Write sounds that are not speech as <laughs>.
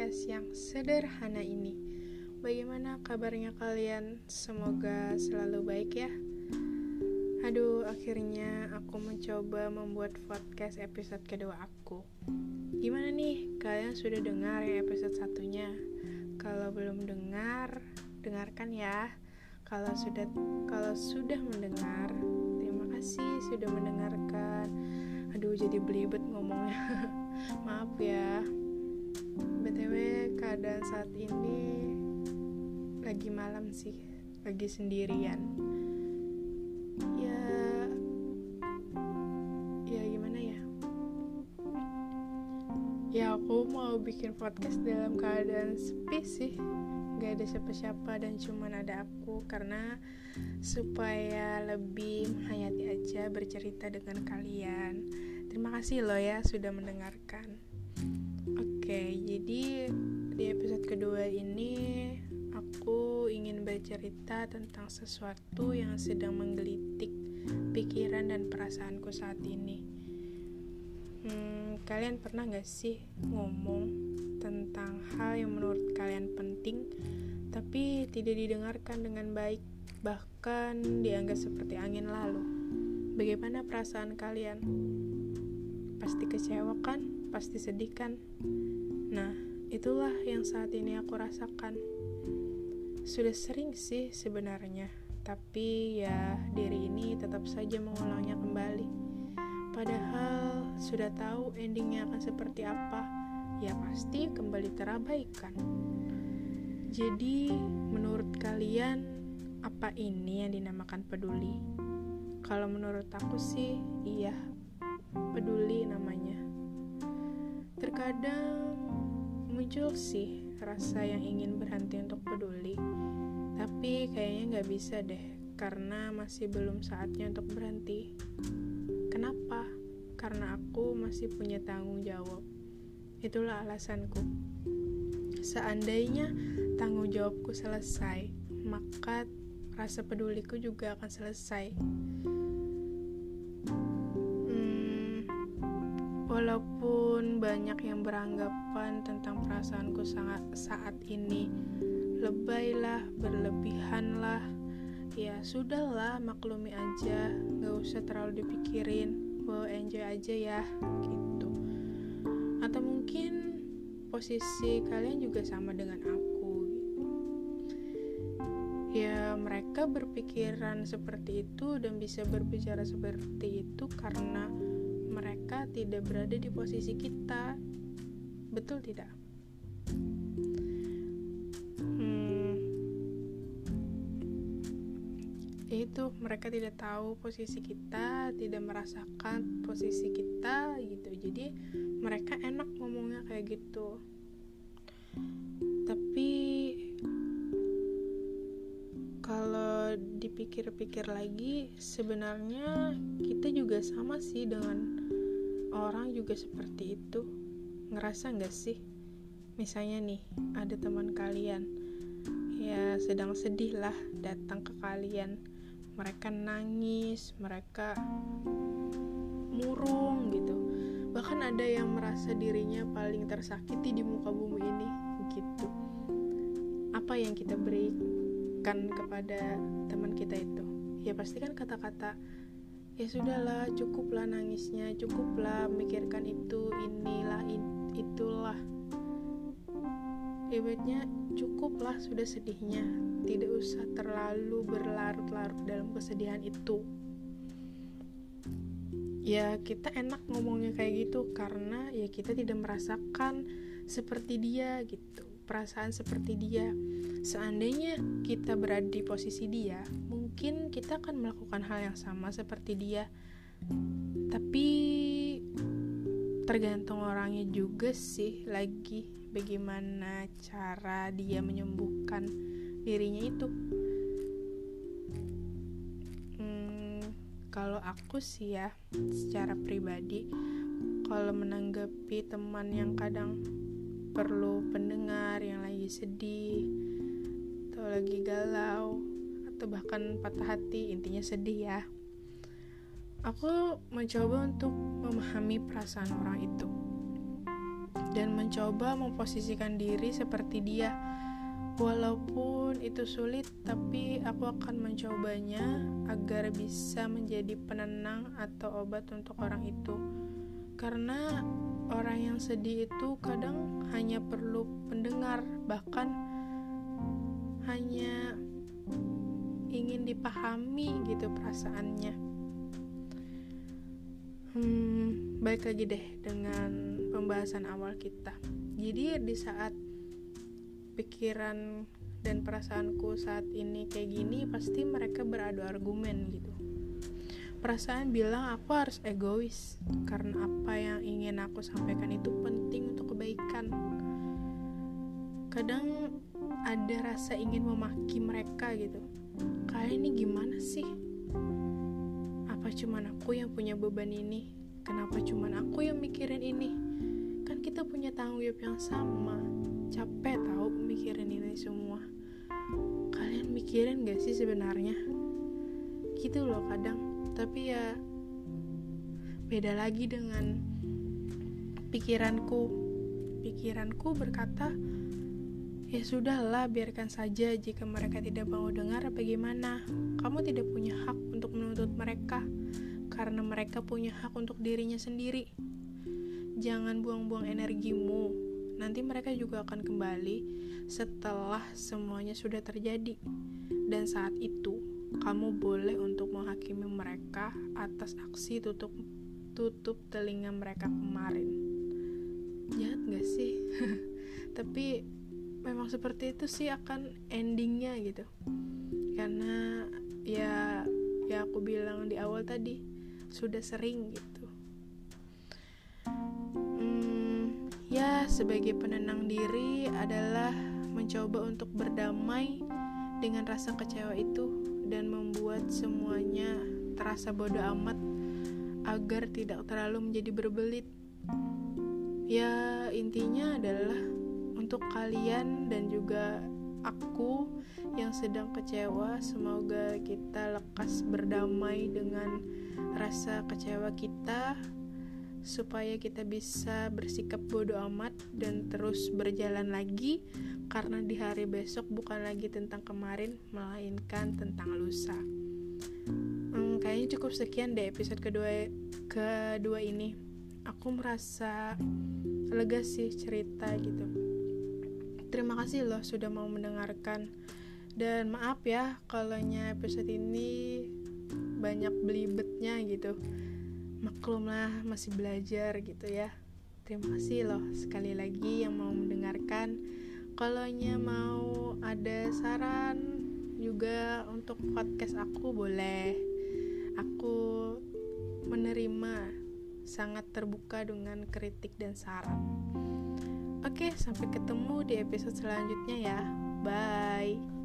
podcast yang sederhana ini. Bagaimana kabarnya kalian? Semoga selalu baik ya. Aduh, akhirnya aku mencoba membuat podcast episode kedua aku. Gimana nih? Kalian sudah dengar ya episode satunya? Kalau belum dengar, dengarkan ya. Kalau sudah kalau sudah mendengar, terima kasih sudah mendengarkan. Aduh, jadi belibet ngomongnya. <laughs> Maaf ya. BTW keadaan saat ini lagi malam sih, lagi sendirian. Ya ya gimana ya? Ya aku mau bikin podcast dalam keadaan sepi sih. Gak ada siapa-siapa dan cuman ada aku karena supaya lebih menghayati aja bercerita dengan kalian. Terima kasih loh ya sudah mendengarkan. Oke, jadi di episode kedua ini aku ingin bercerita tentang sesuatu yang sedang menggelitik pikiran dan perasaanku saat ini. Hmm, kalian pernah gak sih ngomong tentang hal yang menurut kalian penting tapi tidak didengarkan dengan baik, bahkan dianggap seperti angin lalu? Bagaimana perasaan kalian? Pasti kecewa kan? Pasti sedih kan? Nah, itulah yang saat ini aku rasakan. Sudah sering sih sebenarnya, tapi ya diri ini tetap saja mengulangnya kembali. Padahal sudah tahu endingnya akan seperti apa, ya pasti kembali terabaikan. Jadi, menurut kalian, apa ini yang dinamakan peduli? Kalau menurut aku sih, iya, peduli namanya. Terkadang muncul sih rasa yang ingin berhenti untuk peduli, tapi kayaknya nggak bisa deh karena masih belum saatnya untuk berhenti. Kenapa? Karena aku masih punya tanggung jawab. Itulah alasanku. Seandainya tanggung jawabku selesai, maka rasa peduliku juga akan selesai. Banyak yang beranggapan tentang perasaanku sangat saat ini lebay berlebihanlah, ya sudahlah maklumi aja, gak usah terlalu dipikirin, bawa enjoy aja ya, gitu. Atau mungkin posisi kalian juga sama dengan aku. Ya mereka berpikiran seperti itu dan bisa berbicara seperti itu karena mereka tidak berada di posisi kita. Betul tidak? Hmm, itu mereka tidak tahu posisi kita, tidak merasakan posisi kita gitu. Jadi mereka enak ngomongnya kayak gitu. Tapi kalau dipikir-pikir lagi, sebenarnya kita juga sama sih dengan orang juga seperti itu. Ngerasa nggak sih? Misalnya nih ada teman kalian. Ya sedang sedih lah datang ke kalian. Mereka nangis mereka murung gitu. Bahkan ada yang merasa dirinya paling tersakiti di muka bumi ini gitu. Apa yang kita berikan kepada teman kita itu? Ya pasti kan kata-kata ya sudahlah cukuplah nangisnya cukuplah mikirkan itu inilah in, itulah. Ibaratnya cukuplah sudah sedihnya. Tidak usah terlalu berlarut-larut dalam kesedihan itu. Ya kita enak ngomongnya kayak gitu karena ya kita tidak merasakan seperti dia gitu perasaan seperti dia. Seandainya kita berada di posisi dia mungkin kita akan melakukan hal yang sama seperti dia. Tapi tergantung orangnya juga sih lagi bagaimana cara dia menyembuhkan dirinya itu. Hmm, kalau aku sih ya secara pribadi kalau menanggapi teman yang kadang perlu pendengar yang lagi sedih atau lagi galau atau bahkan patah hati intinya sedih ya aku mencoba untuk memahami perasaan orang itu dan mencoba memposisikan diri seperti dia. Walaupun itu sulit, tapi aku akan mencobanya agar bisa menjadi penenang atau obat untuk orang itu. Karena orang yang sedih itu kadang hanya perlu pendengar, bahkan hanya ingin dipahami gitu perasaannya. Hmm, baik lagi deh dengan pembahasan awal kita. Jadi di saat pikiran dan perasaanku saat ini kayak gini pasti mereka beradu argumen gitu perasaan bilang aku harus egois karena apa yang ingin aku sampaikan itu penting untuk kebaikan kadang ada rasa ingin memaki mereka gitu kalian ini gimana sih? Apa cuman aku yang punya beban ini? Kenapa cuman aku yang mikirin ini? Kan kita punya tanggung jawab yang sama. Capek tahu mikirin ini semua. Kalian mikirin gak sih sebenarnya? Gitu loh kadang. Tapi ya beda lagi dengan pikiranku. Pikiranku berkata ya sudahlah biarkan saja jika mereka tidak mau dengar bagaimana kamu tidak punya hak untuk menuntut mereka karena mereka punya hak untuk dirinya sendiri jangan buang-buang energimu nanti mereka juga akan kembali setelah semuanya sudah terjadi. Dan saat itu, kamu boleh untuk menghakimi mereka atas aksi tutup tutup telinga mereka kemarin. Jahat gak sih? <laughs> Tapi memang seperti itu sih akan endingnya gitu. Karena ya ya aku bilang di awal tadi sudah sering gitu Ya, sebagai penenang diri adalah mencoba untuk berdamai dengan rasa kecewa itu dan membuat semuanya terasa bodoh amat agar tidak terlalu menjadi berbelit. Ya, intinya adalah untuk kalian dan juga aku yang sedang kecewa, semoga kita lekas berdamai dengan rasa kecewa kita supaya kita bisa bersikap bodoh amat dan terus berjalan lagi karena di hari besok bukan lagi tentang kemarin melainkan tentang lusa. Hmm, kayaknya cukup sekian deh episode kedua kedua ini. Aku merasa lega sih cerita gitu. Terima kasih loh sudah mau mendengarkan. Dan maaf ya kalau episode ini banyak belibetnya gitu. Maklum lah masih belajar gitu ya. Terima kasih loh sekali lagi yang mau mendengarkan. Kalau mau ada saran juga untuk podcast aku boleh. Aku menerima sangat terbuka dengan kritik dan saran oke sampai ketemu di episode selanjutnya ya. Bye